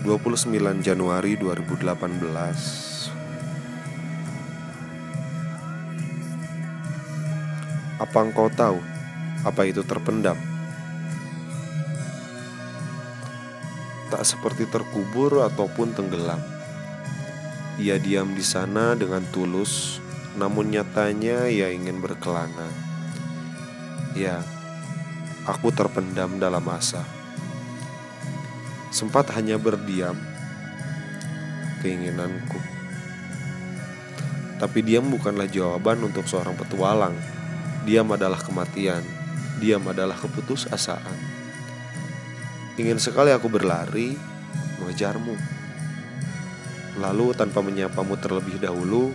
29 Januari 2018 Apa engkau tahu apa itu terpendam? Tak seperti terkubur ataupun tenggelam. Ia diam di sana dengan tulus, namun nyatanya ia ingin berkelana. Ya, aku terpendam dalam asa. Sempat hanya berdiam, keinginanku. Tapi diam bukanlah jawaban untuk seorang petualang. Diam adalah kematian. Diam adalah keputusasaan. Ingin sekali aku berlari mengejarmu. Lalu tanpa menyapamu terlebih dahulu,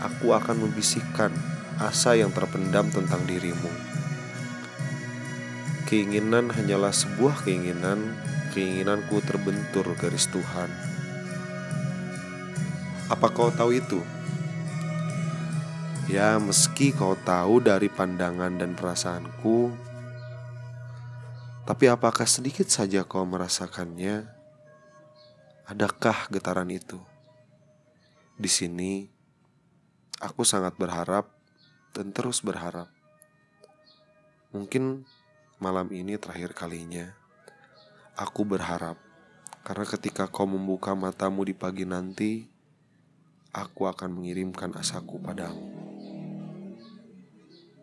aku akan membisikkan asa yang terpendam tentang dirimu. Keinginan hanyalah sebuah keinginan, keinginanku terbentur garis Tuhan. Apa kau tahu itu? Ya, meski kau tahu dari pandangan dan perasaanku, tapi apakah sedikit saja kau merasakannya? Adakah getaran itu? Di sini, aku sangat berharap dan terus berharap. Mungkin malam ini terakhir kalinya. Aku berharap karena ketika kau membuka matamu di pagi nanti, aku akan mengirimkan asaku padamu.